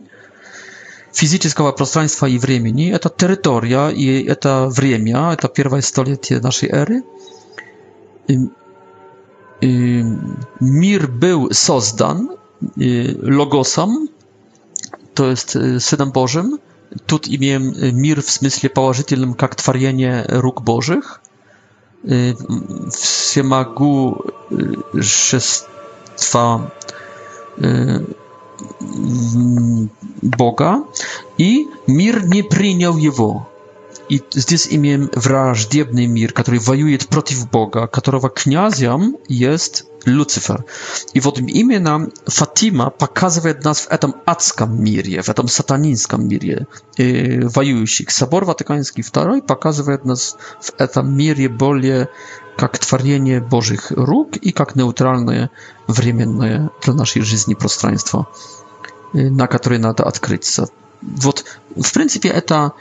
физического пространства и времени. Это территория и это время, это первое столетие нашей эры. Мир был создан логосом, то есть Сыном Божьим. Тут имеем мир в смысле положительном, как творение рук Божьих все могу шества Бога, и мир не принял его. I здесь имеем враждебный мир, который воюет против Бога, которого князем есть Люцифер. И вот именно Фатима показывает нас в этом адском мире, в этом сатанинском мире э, воюющих. Собор Ватиканский II показывает нас в этом мире более как творение Божьих рук и как нейтральное временное для нашей жизни пространство, на которое надо открыться. Вот, в принципе, это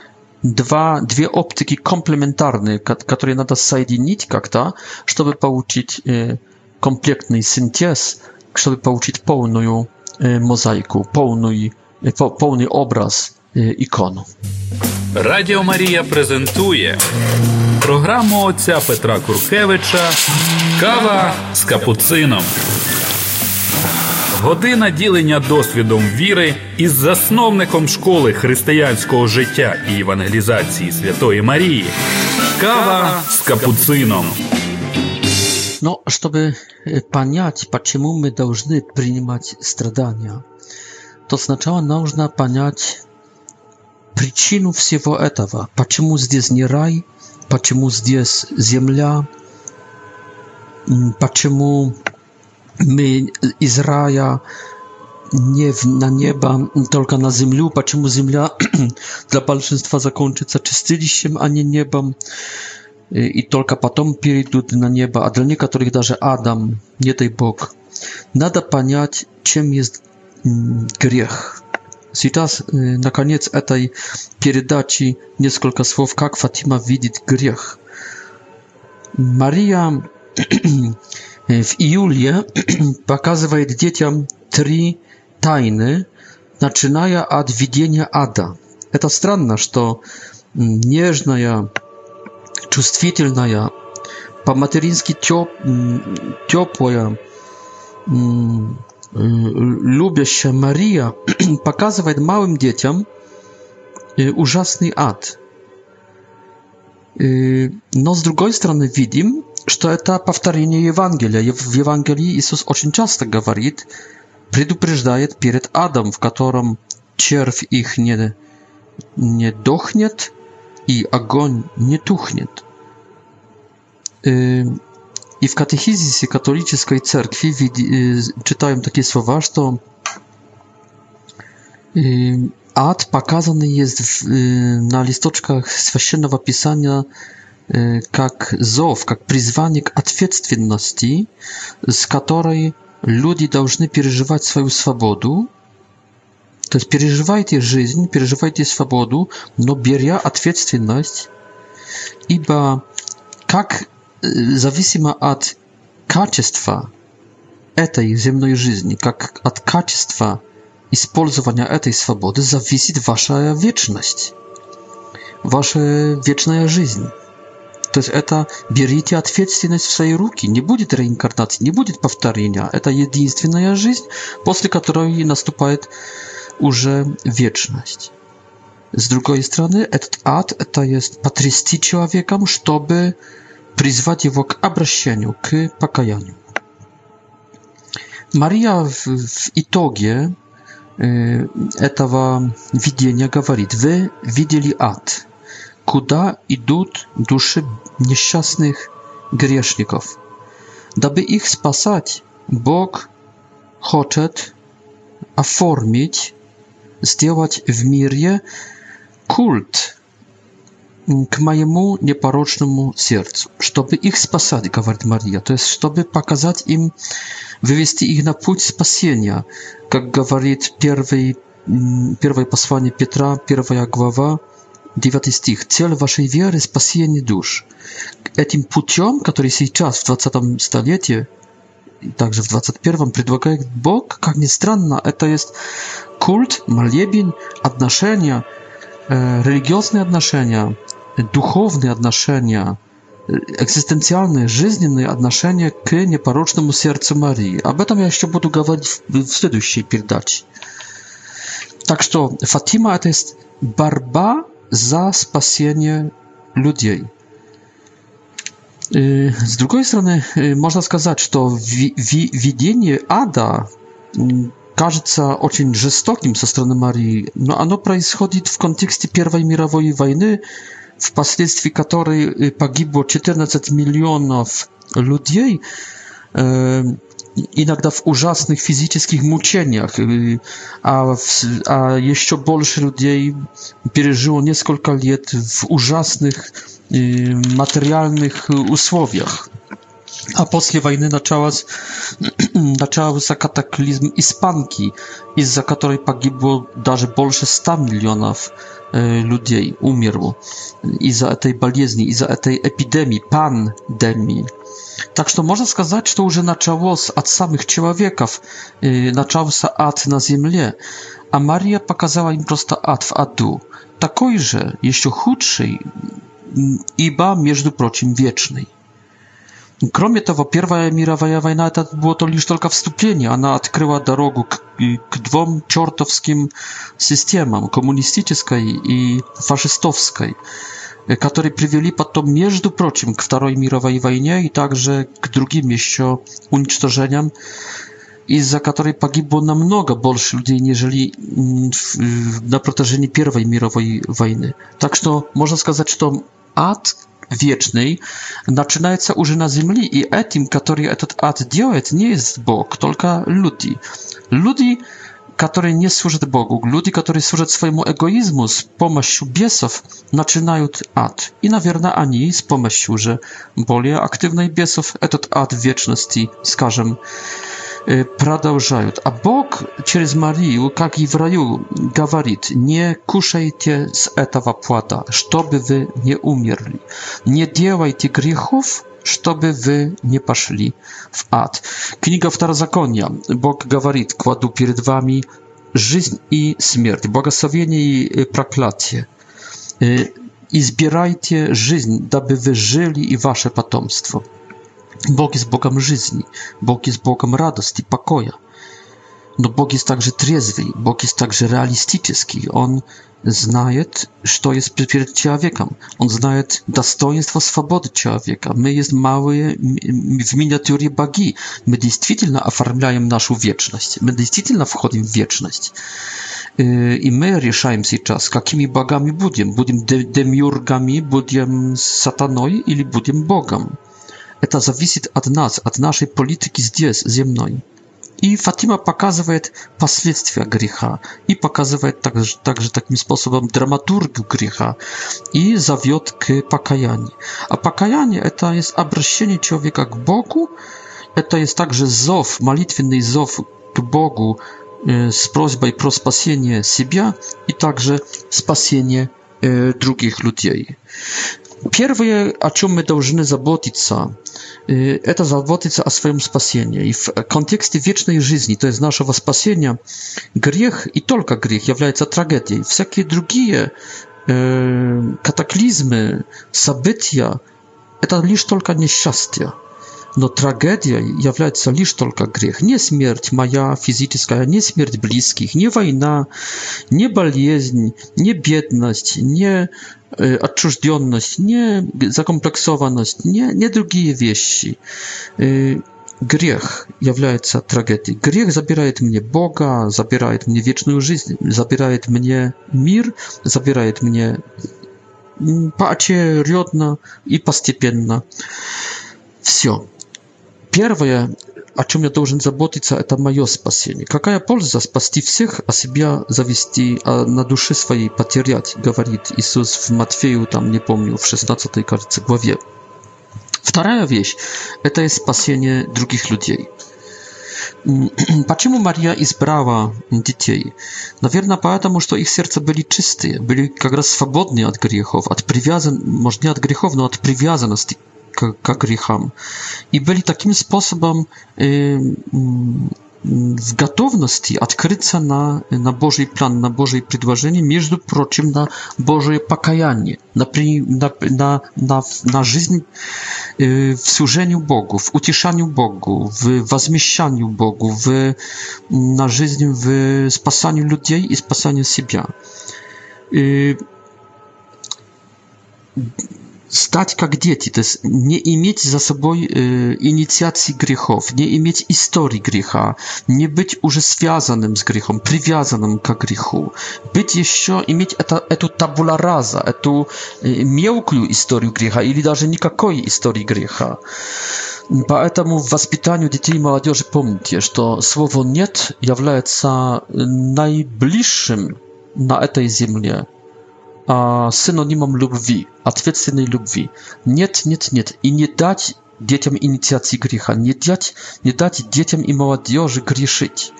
dwa, dwie optyki komplementarne, które nada zjednoczyć jak-to, żeby połączyć y, kompletny syntez, żeby połączyć pełną y, mozaikę, y, pełny obraz ikonu. Radio Maria prezentuje program ojca Petra Kurkiewicza Kawa z kapucyną година ділення досвідом віри із засновником школи християнського життя і евангелізації Святої Марії. Кава з капуцином. Но чтобы понять, почему мы должны принимать страдания, то сначала нужно понять причину всего этого. Почему здесь не рай, почему здесь земля, почему мы из рая не на небо, только на землю. Почему земля для большинства закончится чистилищем, а не небом? И только потом перейдут на небо, а для некоторых даже Адам, не дай Бог. Надо понять, чем есть грех. Сейчас, на конец этой передачи, несколько слов, как Фатима видит грех. Мария В июле показывает детям три тайны, начиная от видения ада. Это странно, что нежная, чувствительная, по-матерински теп, теплая, любящая Мария показывает малым детям ужасный ад. Но с другой стороны видим, что это повторение Евангелия. В Евангелии Иисус очень часто говорит, предупреждает перед адом, в котором червь их не, не дохнет и огонь не тухнет. И в катехизисе католической церкви читаем такие слова, что ад показаны есть на листочках священного писания как зов, как призвание к ответственности, с которой люди должны переживать свою свободу. То есть переживайте жизнь, переживайте свободу, но беря ответственность, ибо как зависимо от качества этой земной жизни, как от качества использования этой свободы зависит ваша вечность, ваша вечная жизнь. То есть это берите ответственность в свои руки. Не будет реинкарнации, не будет повторения. Это единственная жизнь, после которой наступает уже вечность. С другой стороны, этот ад – это есть потрясти человеком, чтобы призвать его к обращению, к покаянию. Мария в, в итоге э, этого видения говорит, вы видели ад – куда идут души несчастных грешников. Дабы их спасать, Бог хочет оформить, сделать в мире культ к моему непорочному сердцу, чтобы их спасать, говорит Мария, то есть чтобы показать им, вывести их на путь спасения, как говорит первый, первое послание Петра, первая глава, 9 стих. Цель вашей веры – спасение душ. Этим путем, который сейчас, в 20 столетии, также в 21 предлагает Бог, как ни странно, это есть культ, молебень, отношения, э, религиозные отношения, духовные отношения, экзистенциальные, жизненные отношения к непорочному сердцу Марии. Об этом я еще буду говорить в, в следующей передаче. Так что Фатима – это есть борьба za spasienie ludzi. Z drugiej strony można сказать, że to widzenie Ada кажется очень жестоким со стороны Марии, но оно происходит в контексте Первой мировой войны, впоследствии которой погибло 14 миллионов людей, иногда в ужасных физических мучениях, а, а еще больше людей пережило несколько лет в ужасных материальных условиях. A после войны началась, начался катаклизм Испанки, из-за которой погибло даже больше 100 миллионов э, людей, умерло из-за этой болезни, из-за этой эпидемии, пандемии. Так что можно сказать, что уже началось от самих человеков, э, начался ад на земле, а Мария показала им просто ад в аду, такой же, еще худший, ибо, между прочим, вечный. Кроме того, Первая мировая война это было то лишь только вступление. Она открыла дорогу к, к двум чертовским системам, коммунистической и фашистовской которые привели потом, между прочим, к Второй мировой войне и также к другим еще уничтожениям, из-за которой погибло намного больше людей, нежели на протяжении Первой мировой войны. Так что можно сказать, что ад вечный начинается уже на земле, и этим, который этот ад делает, не есть Бог, только люди. Люди które nie służą Bogu, ludzie, którzy służą swojemu egoizmu z pomocą biesów, zaczynają ad. I nawierna ani z pomocą, że bardziej aktywnych biesów, ten ad wieczności, skażem продолжają. Y, A Bog, przez Marię, jak i w raju, mówi, nie kuszajcie z tego płata, żeby wy nie umierli. Nie działajcie grzechów, żeby wy nie paszli w ad. Книга Второзакония. Бог говорит, кладу перед вами жизнь и смерть, благословение и проклятие. Избирайте жизнь, дабы вы жили и ваше потомство. Бог есть Богом жизни, Бог есть Богом радости, покоя. Но Бог есть также трезвый, Бог есть также реалистический. Он знает, что есть перед человеком. Он знает достоинство свободы человека. Мы есть малые в миниатюре боги. Мы действительно оформляем нашу вечность. Мы действительно входим в вечность. И мы решаем сейчас, какими богами будем. Будем демиургами, будем сатаной или будем богом. Это зависит от нас, от нашей политики здесь, земной. И Фатима показывает последствия греха и показывает также, также таким способом драматургию греха и зовет к покаянию. А покаяние – это есть обращение человека к Богу, это есть также зов, молитвенный зов к Богу э, с просьбой про спасение себя и также спасение э, других людей. Первые, о чем мы должны заботиться, это заботиться о своем спасении. И в контексте вечной жизни, то есть нашего спасения, грех и только грех является трагедией. Всякие другие катаклизмы, события, это лишь только несчастье. Но трагедия является лишь только грех. Не смерть моя физическая, не смерть близких, не война, не болезнь, не бедность, не э, отчужденность, не закомплексованность, не, не другие вещи. Э, грех является трагедией. Грех забирает мне Бога, забирает мне вечную жизнь, забирает мне мир, забирает мне поочередно и постепенно. Все. Первое, о чем я должен заботиться, это мое спасение. Какая польза спасти всех, а себя завести, а на душе своей потерять, говорит Иисус в Матфею, там не помню, в 16 кажется, главе. Вторая вещь – это спасение других людей. Почему Мария избрала детей? Наверное, потому что их сердца были чистые, были как раз свободны от грехов, от привязан, может не от грехов, но от привязанности как Рихам. И были таким способом в готовности открыться на, на Божий план, на Божие предложение, между прочим, на Божие покаяние, на, на, на, на жизнь в служению Богу, в утешанию Богу, в возмещанию Богу, в, на жизнь в спасанию людей и спасанию себя. И stać jak dzieci, to jest nie mieć za sobą y, inicjacji grzechów, nie mieć historii grzecha, nie być już związanym z grzechem, przywiązanym do grzechu, być jeszcze i mieć tę tabula rasa, tę y, miękką historię grzecha, ili nawet nikakiej historii grzecha. Поэтому в воспитании детей и молодежи помните, słowo слово «нет» является najbliższym na этой земле – synoнимом любви, ответственной любви. Нет, нет, нет. И не дать детям инициации греха, не дать, не дать детям и молодежи грешить.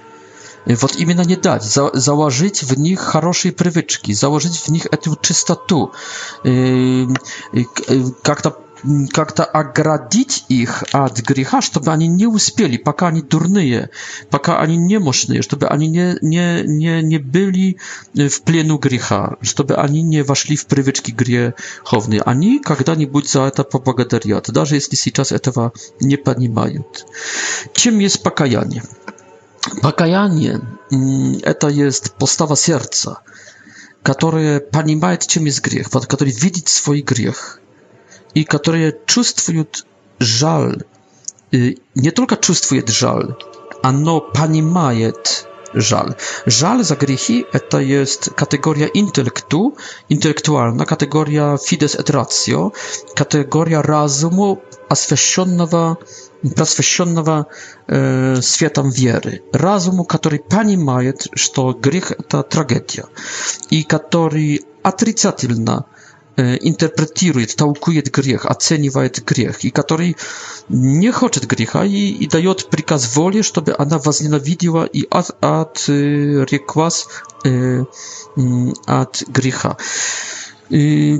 Вот именно не дать, за, заложить в них хорошие привычки, заложить в них эту чистоту, э, э, как-то как-то оградить их от греха, чтобы они не успели, пока они дурные, пока они немощные, чтобы они не, не, не, не были в плену греха, чтобы они не вошли в привычки греховные. Они когда-нибудь за это поблагодарят, даже если сейчас этого не понимают. Чем есть покаяние? Покаяние – это есть постава сердца, которое понимает, чем есть грех, который видит свой грех – i które czują żal, y, nie tylko czują żal, pani rozumie żal. Żal za grzechy to jest kategoria intelektu, intelektualna, kategoria fides et ratio, kategoria rozumu oświeconego Prosvesionnego e, światem wiery, rozumu, który pani ma, że grich to tragedia i który atrycatylna интерпретирует, толкует грех, оценивает грех, и который не хочет греха и, и дает приказ воле, чтобы она возненавидела и от, отреклась э, от греха.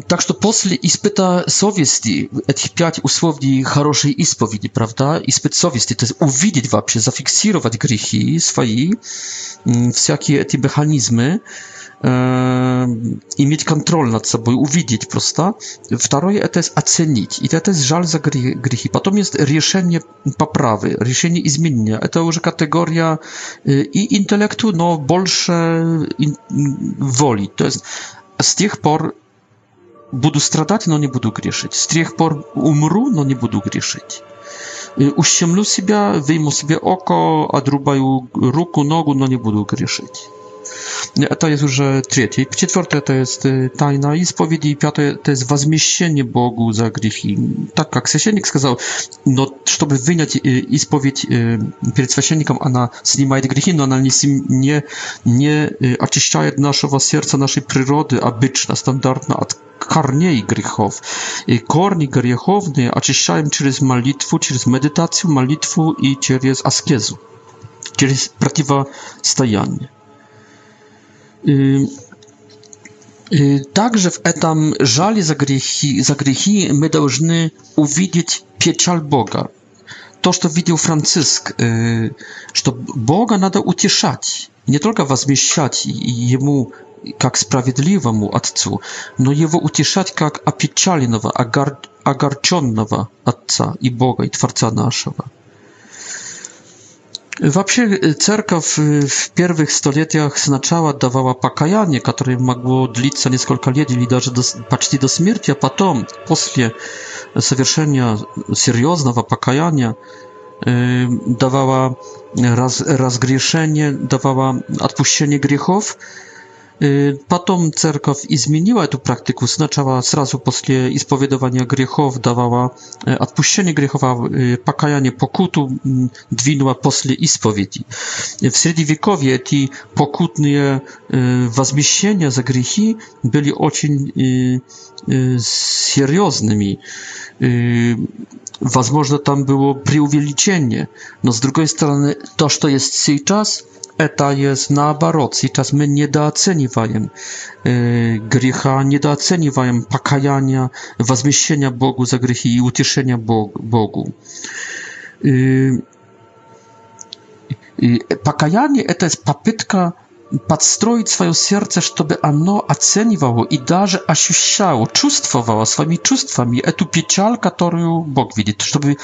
Так что после испыта совести, этих пять условий хорошей исповеди, правда, испыт совести, то есть увидеть вообще, зафиксировать грехи свои, всякие эти механизмы, Yy, i mieć kontrolę nad sobą, uwidzieć, prosta. Drugie e to jest ocenić. I to jest żal za grzechy. Potem jest rozwiązanie poprawy, rozwiązanie i zmienienia. E to już kategoria yy, i intelektu, no, bolsze woli. To jest z tych por będę stradać, no nie będę grzeszyć. Z tych por umru, no nie będę grzeszyć. Yy, uściemlu siebie, wyjmę sobie oko, a druba drugą ruku, nogu, no nie będę grzeszyć. To jest już e, trzecie. Czwarte to jest e, tajna i spowiedzi. Piąte to jest wzmieszczenie Bogu za grzechy. Tak jak Sesiennik сказал, no, żeby wyjąć e, i spowiedź przed Sesiennikiem, ona zniema grzechy, no, ona nie, nie oczyszcza naszego serca, naszej przyrody, obyczna, standardna, od korniej grzechów. Korni grzechowne oczyszczają przez modlitwę, przez medytację, modlitwę i przez askezę, przez przeciwstawianie. Y, także w etam żali za grzechy, za grzechy my должны uwidzieć pieczal Boga. To, co widział Franciszek, y, że Boga nada ucieszać, nie tylko wzmieszczać jemu jak sprawiedliwemu ojcu, no jego ucieszać jak opieczalnego, agar, agarczonnego ojca i Boga i Twarca naszego. Вообще, церковь в первых столетиях сначала давала покаяние, которое могло длиться несколько лет или даже до, почти до смерти, а потом, после совершения серьезного покаяния, давала раз, разгрешение, давала отпущение грехов, Потом церковь изменила эту практику. Сначала, сразу после исповедования грехов, давала отпущение грехов, а покаяние, покуту двинула после исповеди. В Средневековье эти покутные возмещения за грехи были очень серьезными. Возможно, там было преувеличение. Но, с другой стороны, то, что есть сейчас – это есть наоборот. Сейчас мы недооцениваем э, греха, недооцениваем покаяния, возмещения Богу за грехи и утешения Бог, Богу. И, и покаяние – это попытка подстроить свое сердце, чтобы оно оценивало и даже ощущало, чувствовало своими чувствами эту печаль, которую Бог видит, чтобы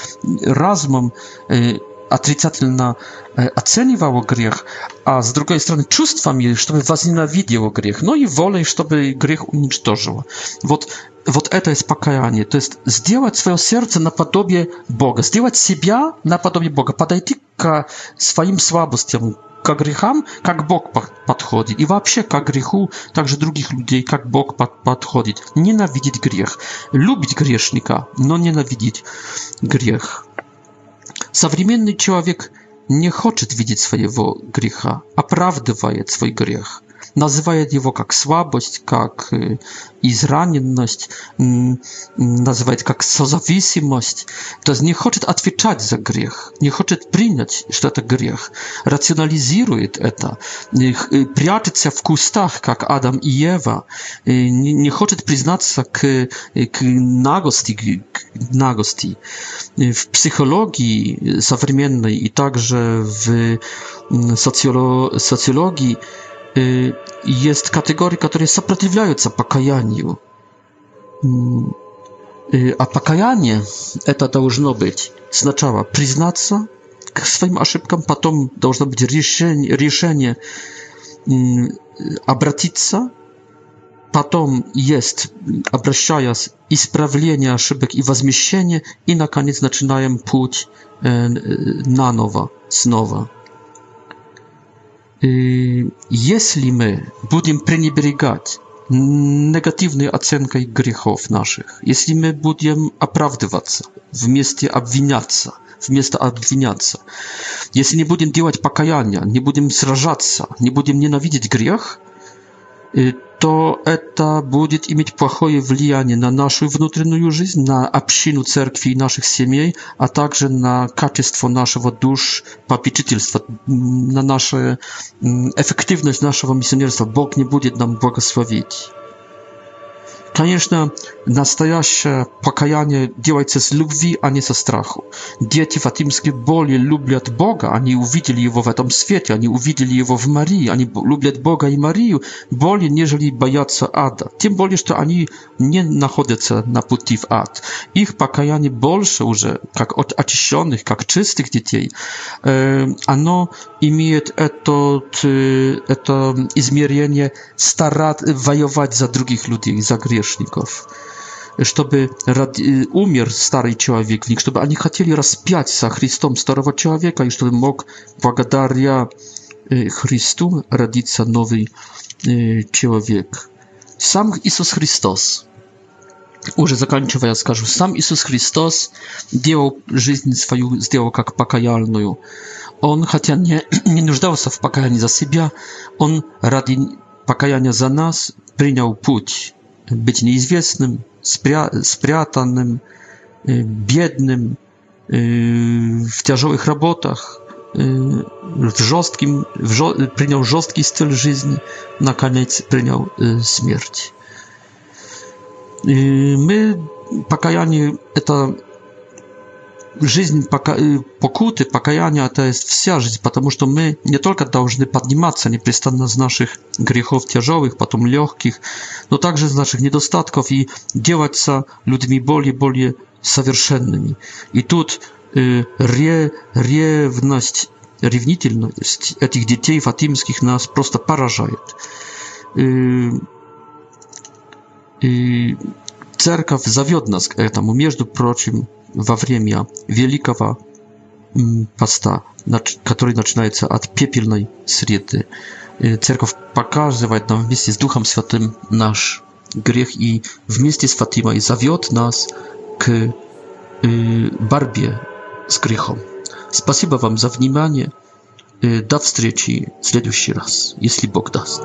разумом э, отрицательно оценивало грех, а с другой стороны чувствами, чтобы возненавидело грех, но и волей, чтобы грех уничтожило. Вот, вот это есть покаяние, то есть сделать свое сердце наподобие Бога, сделать себя наподобие Бога, подойти к своим слабостям, к грехам, как Бог подходит, и вообще к греху также других людей, как Бог подходит. Ненавидеть грех, любить грешника, но ненавидеть грех. Современный человек не хочет видеть своего греха, оправдывает свой грех называя его как слабость, как израненность, называет как созависимость. То есть не хочет отвечать за грех, не хочет принять, что это грех, рационализирует это, прячется в кустах, как Адам и Ева, не хочет признаться к, к нагости, к нагости. W psychologii современной i także w socjolo socjologii есть категории, которые сопротивляются покаянию. А покаяние это должно быть сначала признаться к своим ошибкам, потом должно быть решение, решение обратиться, потом есть, обращаясь, исправление ошибок и возмещение, и, наконец, начинаем путь наново, снова. Если мы будем пренебрегать негативной оценкой грехов наших, если мы будем оправдываться, вместе обвиняться, вместо обвиняться, если не будем делать покаяния, не будем сражаться, не будем ненавидеть грех, то это будет иметь плохое влияние на нашу внутреннюю жизнь, на общину церкви и наших семей, а также на качество нашего душ попечительства, на нашу эффективность нашего миссионерства. Бог не будет нам благословить. Конечно, настоящее покаяние делается с любви, а не со страху. Дети Фатимской более любят Бога, они увидели Его в этом свете, они увидели Его в Марии, они любят Бога и Марию более, нежели боятся ада. Тем более, что они не находятся на пути в ад. Их покаяние больше уже, как от очищенных, как чистых детей. Оно имеет этот, это измерение старать, воевать за других людей, за грех грешников, чтобы ради, умер старый человек чтобы они хотели распять со Христом старого человека, и чтобы мог благодаря Христу родиться новый человек. Сам Иисус Христос, уже заканчивая, скажу, сам Иисус Христос делал жизнь свою, сделал как покаяльную. Он, хотя не, не нуждался в покаянии за себя, он ради покаяния за нас принял путь być nieizwiesnym, spriatanym, y, biednym, y, w ciężkich robotach, y, w жестким, w żo przyjął жесткий styl życia, na koniec przyjął śmierć. My, покаяние, to жизнь пока, покуты, покаяния – это есть вся жизнь, потому что мы не только должны подниматься непрестанно с наших грехов тяжелых, потом легких, но также с наших недостатков и делаться людьми более более совершенными. И тут э, ре, ревность, ревнительность этих детей фатимских нас просто поражает. Э, э, церковь зовет нас к этому, между прочим, во время великого поста, который начинается от пепельной среды. Церковь показывает нам вместе с Духом Святым наш грех и вместе с Фатимой зовет нас к борьбе с грехом. Спасибо вам за внимание. До встречи в следующий раз, если Бог даст.